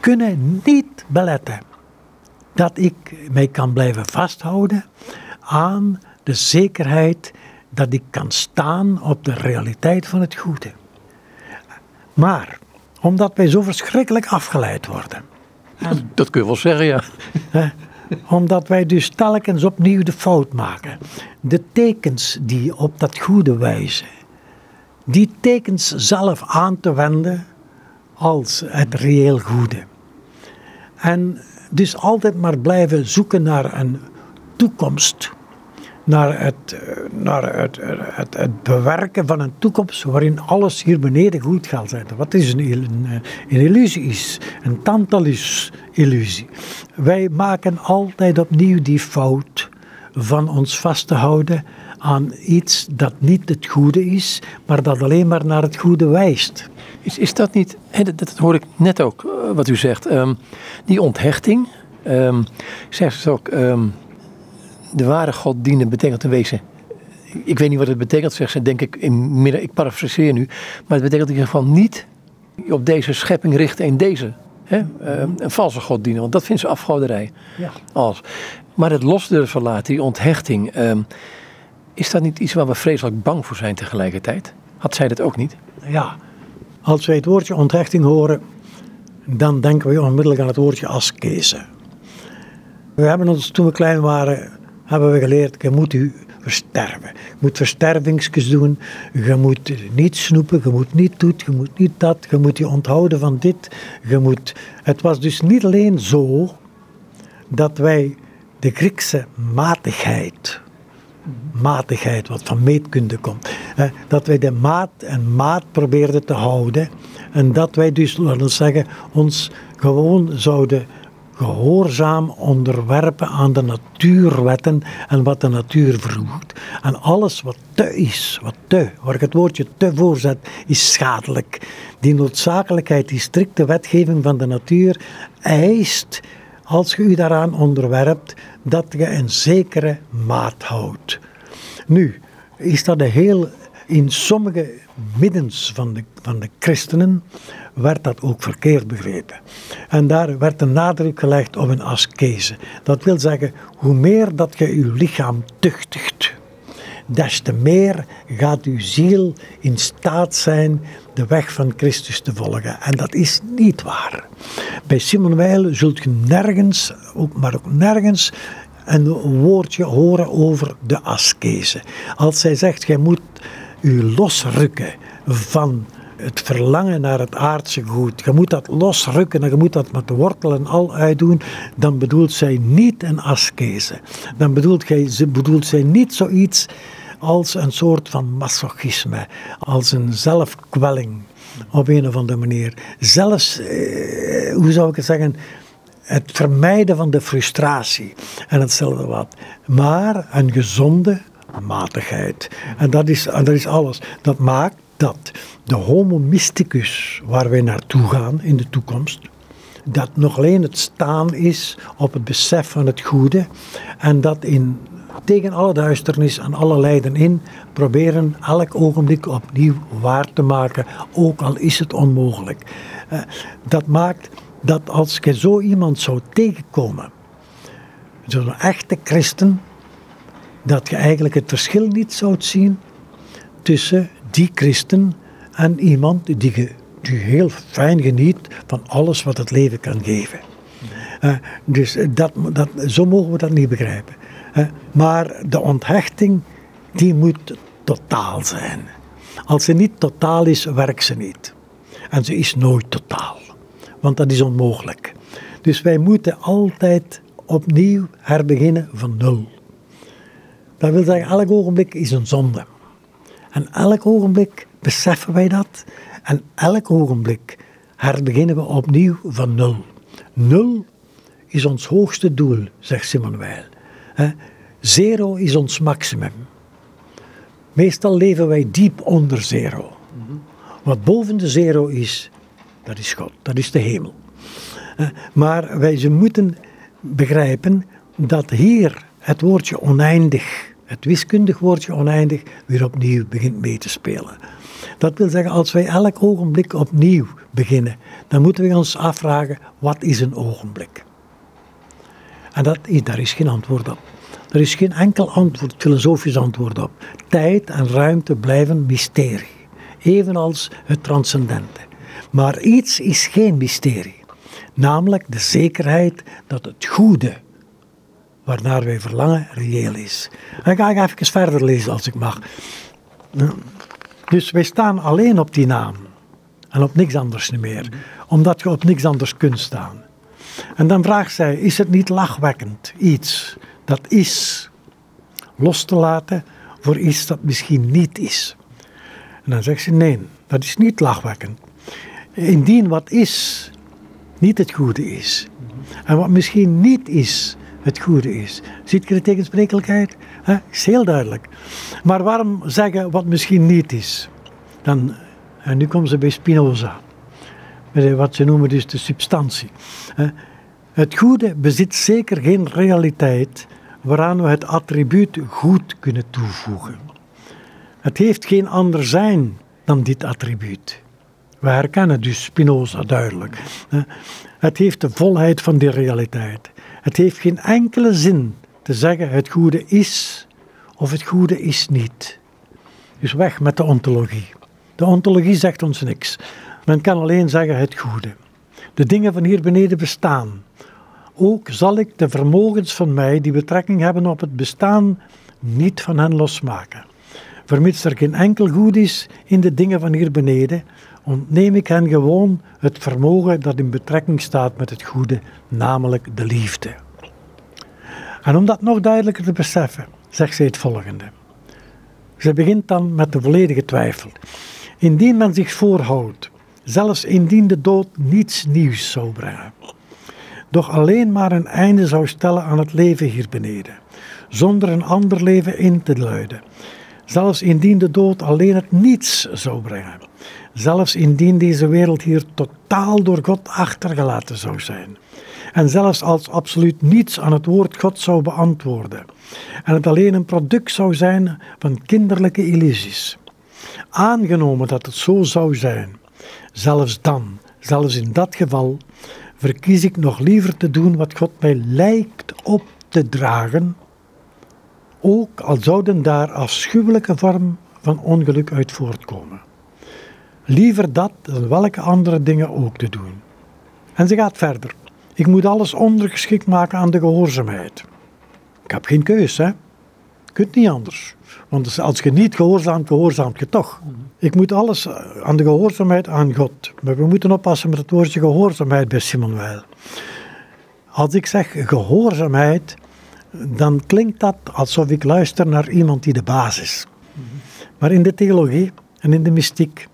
kunnen niet beletten dat ik mij kan blijven vasthouden aan de zekerheid dat ik kan staan op de realiteit van het goede. Maar omdat wij zo verschrikkelijk afgeleid worden. Dat, dat kun je wel zeggen, ja. Omdat wij dus telkens opnieuw de fout maken. De tekens die op dat goede wijzen, die tekens zelf aan te wenden als het reëel goede. En dus altijd maar blijven zoeken naar een toekomst naar het, naar het, het, het, bewerken van een toekomst waarin alles hier beneden goed gaat zijn. Wat is een, een, een illusie is, een tantalus illusie. Wij maken altijd opnieuw die fout van ons vast te houden aan iets dat niet het goede is, maar dat alleen maar naar het goede wijst. Is, is dat niet, dat, dat hoor ik net ook eh, wat u zegt, um, die onthechting, um, zegt ze ook, um, de ware God dienen betekent te wezen. Ik weet niet wat het betekent, zegt ze, denk ik, in midden, ik parafraseer nu. Maar het betekent in ieder geval niet op deze schepping richten in deze. Hè, uh, een valse God dienen, want dat vindt ze afgoderij. Ja. Als. Maar het los durven laten, die onthechting, uh, is dat niet iets waar we vreselijk bang voor zijn tegelijkertijd? Had zij dat ook niet? Ja, als wij het woordje onthechting horen, dan denken we onmiddellijk aan het woordje askese. We hebben ons toen we klein waren hebben we geleerd, je moet u versterven. Je moet verstervingsjes doen, je moet niet snoepen, je moet niet doet, je moet niet dat, je moet je onthouden van dit. Je moet... Het was dus niet alleen zo dat wij de Griekse matigheid, matigheid wat van meetkunde komt, dat wij de maat en maat probeerden te houden en dat wij dus, laten we zeggen, ons gewoon zouden gehoorzaam onderwerpen aan de natuurwetten en wat de natuur vroegt. En alles wat te is, wat te, waar ik het woordje te voorzet, is schadelijk. Die noodzakelijkheid, die strikte wetgeving van de natuur eist, als je u daaraan onderwerpt, dat je een zekere maat houdt. Nu, is dat een heel in sommige middens van de, van de christenen werd dat ook verkeerd begrepen. En daar werd de nadruk gelegd op een askese. Dat wil zeggen, hoe meer dat je je lichaam tuchtigt, des te meer gaat uw ziel in staat zijn de weg van Christus te volgen. En dat is niet waar. Bij Simon Weil zult je nergens, ook, maar ook nergens, een woordje horen over de askese. Als zij zegt, jij moet u losrukken van het verlangen naar het aardse goed. Je moet dat losrukken en je moet dat met de wortel en al uitdoen. Dan bedoelt zij niet een askeze. Dan bedoelt, gij, ze bedoelt zij niet zoiets als een soort van masochisme. Als een zelfkwelling op een of andere manier. Zelfs, eh, hoe zou ik het zeggen het vermijden van de frustratie en hetzelfde wat. Maar een gezonde matigheid. En dat is, en dat is alles. Dat maakt dat de homo mysticus waar wij naartoe gaan in de toekomst, dat nog alleen het staan is op het besef van het goede en dat in tegen alle duisternis en alle lijden in proberen elk ogenblik opnieuw waar te maken, ook al is het onmogelijk. Eh, dat maakt dat als je zo iemand zou tegenkomen, zo'n echte christen, dat je eigenlijk het verschil niet zou zien tussen die christen en iemand die, die heel fijn geniet van alles wat het leven kan geven. Uh, dus dat, dat, zo mogen we dat niet begrijpen. Uh, maar de onthechting, die moet totaal zijn. Als ze niet totaal is, werkt ze niet. En ze is nooit totaal. Want dat is onmogelijk. Dus wij moeten altijd opnieuw herbeginnen van nul. Dat wil zeggen, elk ogenblik is een zonde. En elk ogenblik beseffen wij dat. En elk ogenblik herbeginnen we opnieuw van nul. Nul is ons hoogste doel, zegt Simon Weil. Zero is ons maximum. Meestal leven wij diep onder zero. Wat boven de zero is, dat is God, dat is de hemel. Maar wij moeten begrijpen dat hier het woordje oneindig het wiskundig woordje oneindig weer opnieuw begint mee te spelen. Dat wil zeggen, als wij elk ogenblik opnieuw beginnen, dan moeten we ons afvragen, wat is een ogenblik? En dat, daar is geen antwoord op. Er is geen enkel antwoord, filosofisch antwoord op. Tijd en ruimte blijven mysterie, evenals het transcendente. Maar iets is geen mysterie, namelijk de zekerheid dat het goede waarnaar wij verlangen reëel is. Dan ga ik even verder lezen als ik mag. Dus wij staan alleen op die naam en op niks anders meer, omdat je op niks anders kunt staan. En dan vraagt zij: is het niet lachwekkend iets dat is los te laten voor iets dat misschien niet is? En dan zegt ze: nee, dat is niet lachwekkend. Indien wat is niet het goede is en wat misschien niet is het goede is. Ziet je de tegensprekelijkheid? He? Is heel duidelijk. Maar waarom zeggen wat misschien niet is? Dan, en nu komen ze bij Spinoza. Wat ze noemen dus de substantie. Het goede bezit zeker geen realiteit waaraan we het attribuut goed kunnen toevoegen. Het heeft geen ander zijn dan dit attribuut. We herkennen dus Spinoza duidelijk. Het heeft de volheid van die realiteit. Het heeft geen enkele zin te zeggen het goede is of het goede is niet. Dus weg met de ontologie. De ontologie zegt ons niks. Men kan alleen zeggen het goede. De dingen van hier beneden bestaan. Ook zal ik de vermogens van mij die betrekking hebben op het bestaan niet van hen losmaken. Vermits er geen enkel goed is in de dingen van hier beneden, ontneem ik hen gewoon het vermogen dat in betrekking staat met het goede, namelijk de liefde. En om dat nog duidelijker te beseffen, zegt zij het volgende. Ze begint dan met de volledige twijfel. Indien men zich voorhoudt, zelfs indien de dood niets nieuws zou brengen, doch alleen maar een einde zou stellen aan het leven hier beneden, zonder een ander leven in te luiden. Zelfs indien de dood alleen het niets zou brengen. Zelfs indien deze wereld hier totaal door God achtergelaten zou zijn. En zelfs als absoluut niets aan het woord God zou beantwoorden. En het alleen een product zou zijn van kinderlijke illusies. Aangenomen dat het zo zou zijn, zelfs dan, zelfs in dat geval, verkies ik nog liever te doen wat God mij lijkt op te dragen, ook al zouden daar afschuwelijke vorm van ongeluk uit voortkomen. Liever dat dan welke andere dingen ook te doen. En ze gaat verder. Ik moet alles ondergeschikt maken aan de gehoorzaamheid. Ik heb geen keus, hè. Je kunt niet anders. Want als je niet gehoorzaamt, gehoorzaamt je toch. Ik moet alles aan de gehoorzaamheid aan God. Maar we moeten oppassen met het woordje gehoorzaamheid bij Simon Weil. Als ik zeg gehoorzaamheid, dan klinkt dat alsof ik luister naar iemand die de baas is. Maar in de theologie en in de mystiek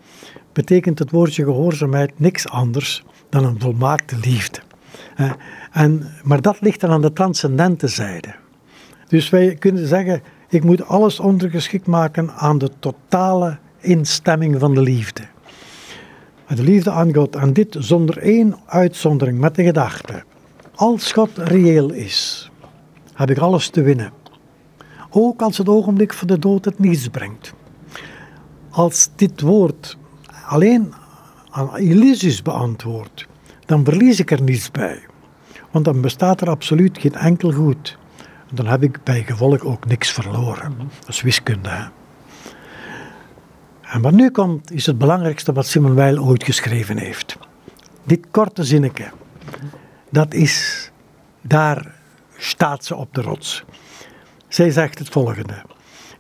betekent het woordje gehoorzaamheid niks anders dan een volmaakte liefde. En, maar dat ligt dan aan de transcendente zijde. Dus wij kunnen zeggen, ik moet alles ondergeschikt maken aan de totale instemming van de liefde. De liefde aan God, en dit zonder één uitzondering, met de gedachte. Als God reëel is, heb ik alles te winnen. Ook als het ogenblik van de dood het niets brengt. Als dit woord alleen aan illusies beantwoordt, dan verlies ik er niets bij. Want dan bestaat er absoluut geen enkel goed. Dan heb ik bij gevolg ook niks verloren. Dat is wiskunde. Hè? En wat nu komt, is het belangrijkste wat Simon Weil ooit geschreven heeft. Dit korte zinnetje, dat is, daar staat ze op de rots. Zij zegt het volgende.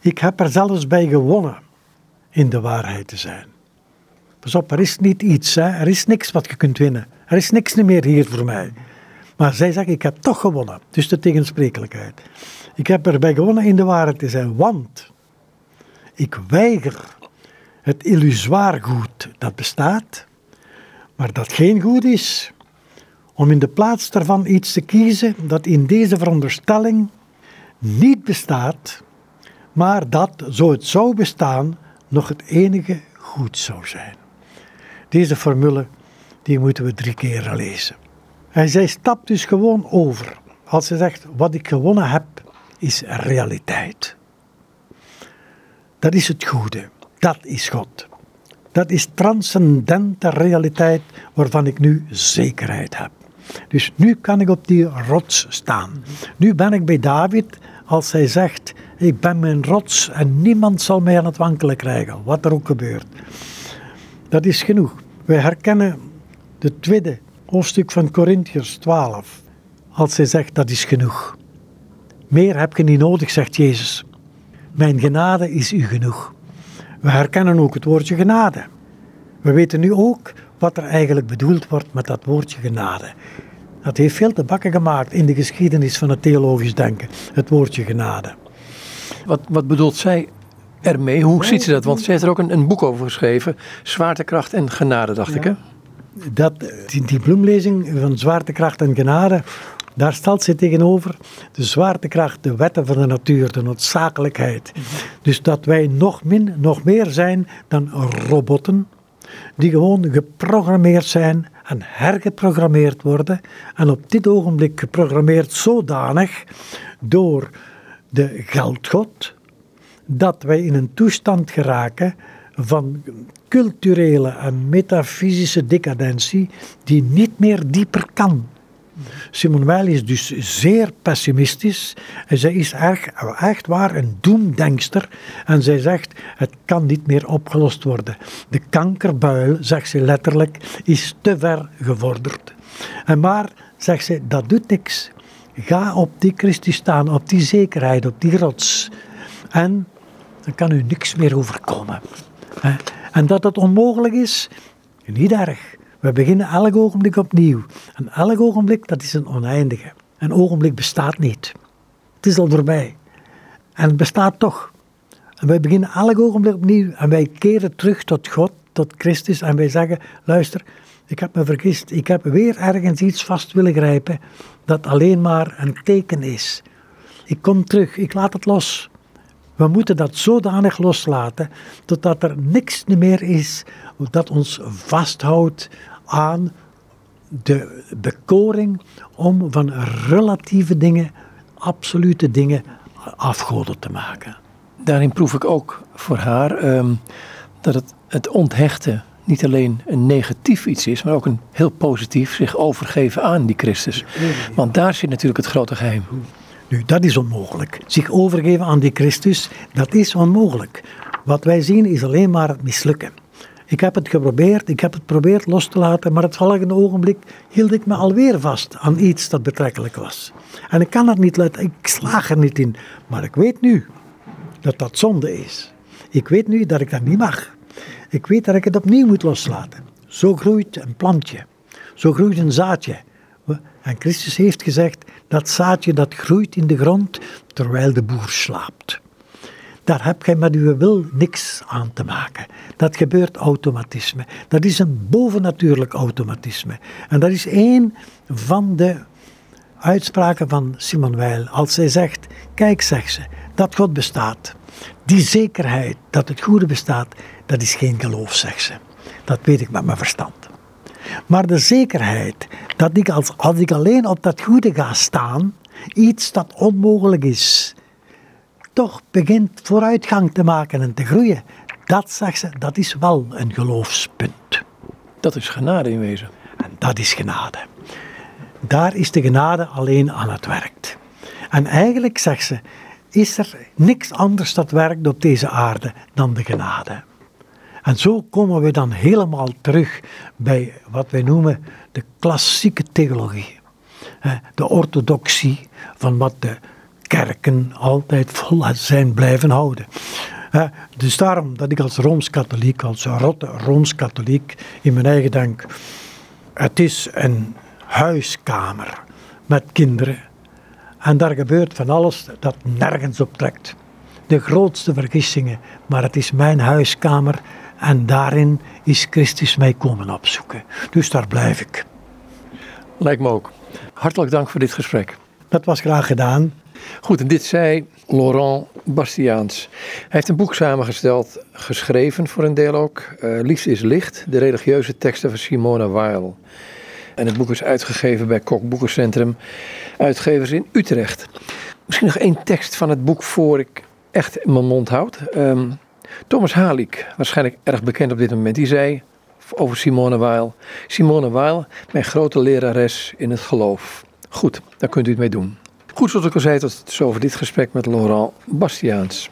Ik heb er zelfs bij gewonnen in de waarheid te zijn. Pas op, er is niet iets, hè? er is niks wat je kunt winnen. Er is niks meer hier voor mij. Maar zij zegt, ik heb toch gewonnen. Dus de tegensprekelijkheid. Ik heb erbij gewonnen in de waarheid te zijn, want ik weiger het illusoir goed dat bestaat, maar dat geen goed is, om in de plaats daarvan iets te kiezen dat in deze veronderstelling niet bestaat, maar dat, zo het zou bestaan, nog het enige goed zou zijn. Deze formule die moeten we drie keer lezen. En zij stapt dus gewoon over. Als ze zegt, wat ik gewonnen heb, is realiteit. Dat is het goede. Dat is God. Dat is transcendente realiteit waarvan ik nu zekerheid heb. Dus nu kan ik op die rots staan. Nu ben ik bij David als hij zegt: Ik ben mijn rots en niemand zal mij aan het wankelen krijgen, wat er ook gebeurt. Dat is genoeg. Wij herkennen de tweede hoofdstuk van Corinthiërs 12, als hij zegt dat is genoeg. Meer heb je niet nodig, zegt Jezus. Mijn genade is u genoeg. We herkennen ook het woordje genade. We weten nu ook wat er eigenlijk bedoeld wordt met dat woordje genade. Dat heeft veel te bakken gemaakt in de geschiedenis van het theologisch denken, het woordje genade. Wat, wat bedoelt zij ermee? Hoe ziet ze dat? Want ze heeft er ook een, een boek over geschreven, Zwaartekracht en Genade, dacht ik hè? dat, die, die bloemlezing van zwaartekracht en genade, daar stelt ze tegenover de zwaartekracht, de wetten van de natuur, de noodzakelijkheid. Dus dat wij nog, min, nog meer zijn dan robotten, die gewoon geprogrammeerd zijn en hergeprogrammeerd worden. En op dit ogenblik geprogrammeerd zodanig door de geldgod, dat wij in een toestand geraken van culturele en metafysische decadentie die niet meer dieper kan. Simone Weil is dus zeer pessimistisch en zij is echt waar een doemdenkster en zij zegt het kan niet meer opgelost worden. De kankerbuil, zegt ze letterlijk, is te ver gevorderd. En maar, zegt ze, dat doet niks. Ga op die Christus staan, op die zekerheid, op die rots. En dan kan u niks meer overkomen. En dat het onmogelijk is, niet erg. We beginnen elk ogenblik opnieuw. En elk ogenblik, dat is een oneindige. Een ogenblik bestaat niet. Het is al voorbij. En het bestaat toch. En wij beginnen elk ogenblik opnieuw. En wij keren terug tot God, tot Christus. En wij zeggen, luister, Ik heb me vergist. Ik heb weer ergens iets vast willen grijpen dat alleen maar een teken is. Ik kom terug, ik laat het los. We moeten dat zodanig loslaten totdat er niks meer is dat ons vasthoudt aan de bekoring om van relatieve dingen, absolute dingen, afgoden te maken. Daarin proef ik ook voor haar ehm, dat het, het onthechten niet alleen een negatief iets is, maar ook een heel positief zich overgeven aan die Christus. Want daar zit natuurlijk het grote geheim. Nu, dat is onmogelijk. Zich overgeven aan die Christus, dat is onmogelijk. Wat wij zien is alleen maar het mislukken. Ik heb het geprobeerd, ik heb het geprobeerd los te laten, maar het volgende ogenblik hield ik me alweer vast aan iets dat betrekkelijk was. En ik kan het niet laten, ik slaag er niet in. Maar ik weet nu dat dat zonde is. Ik weet nu dat ik dat niet mag. Ik weet dat ik het opnieuw moet loslaten. Zo groeit een plantje. Zo groeit een zaadje. En Christus heeft gezegd, dat zaadje dat groeit in de grond terwijl de boer slaapt. Daar heb je met uw wil niks aan te maken. Dat gebeurt automatisme. Dat is een bovennatuurlijk automatisme. En dat is één van de uitspraken van Simon Weil. Als zij zegt, kijk zegt ze, dat God bestaat. Die zekerheid dat het goede bestaat, dat is geen geloof, zegt ze. Dat weet ik met mijn verstand. Maar de zekerheid dat ik als, als ik alleen op dat goede ga staan, iets dat onmogelijk is, toch begint vooruitgang te maken en te groeien. Dat, zegt ze, dat is wel een geloofspunt. Dat is genade in wezen. En dat is genade. Daar is de genade alleen aan het werk. En eigenlijk, zegt ze, is er niks anders dat werkt op deze aarde dan de genade. En zo komen we dan helemaal terug bij wat wij noemen de klassieke theologie. De orthodoxie van wat de kerken altijd vol zijn blijven houden. Dus daarom dat ik als Rooms-Katholiek, als rotte Rooms-Katholiek, in mijn eigen denk, het is een huiskamer met kinderen. En daar gebeurt van alles dat nergens op trekt. De grootste vergissingen, maar het is mijn huiskamer en daarin is Christus mij komen opzoeken. Dus daar blijf ik. Lijkt me ook. Hartelijk dank voor dit gesprek. Dat was graag gedaan. Goed, en dit zei Laurent Bastiaans. Hij heeft een boek samengesteld, geschreven voor een deel ook. Uh, is licht, de religieuze teksten van Simona Weil. En het boek is uitgegeven bij Kok Boekencentrum, uitgevers in Utrecht. Misschien nog één tekst van het boek voor ik echt in mijn mond houd. Um, Thomas Halik, waarschijnlijk erg bekend op dit moment, die zei over Simone Weil. Simone Weil, mijn grote lerares in het geloof. Goed, daar kunt u het mee doen. Goed, zoals ik al zei, tot zover dit gesprek met Laurent Bastiaans.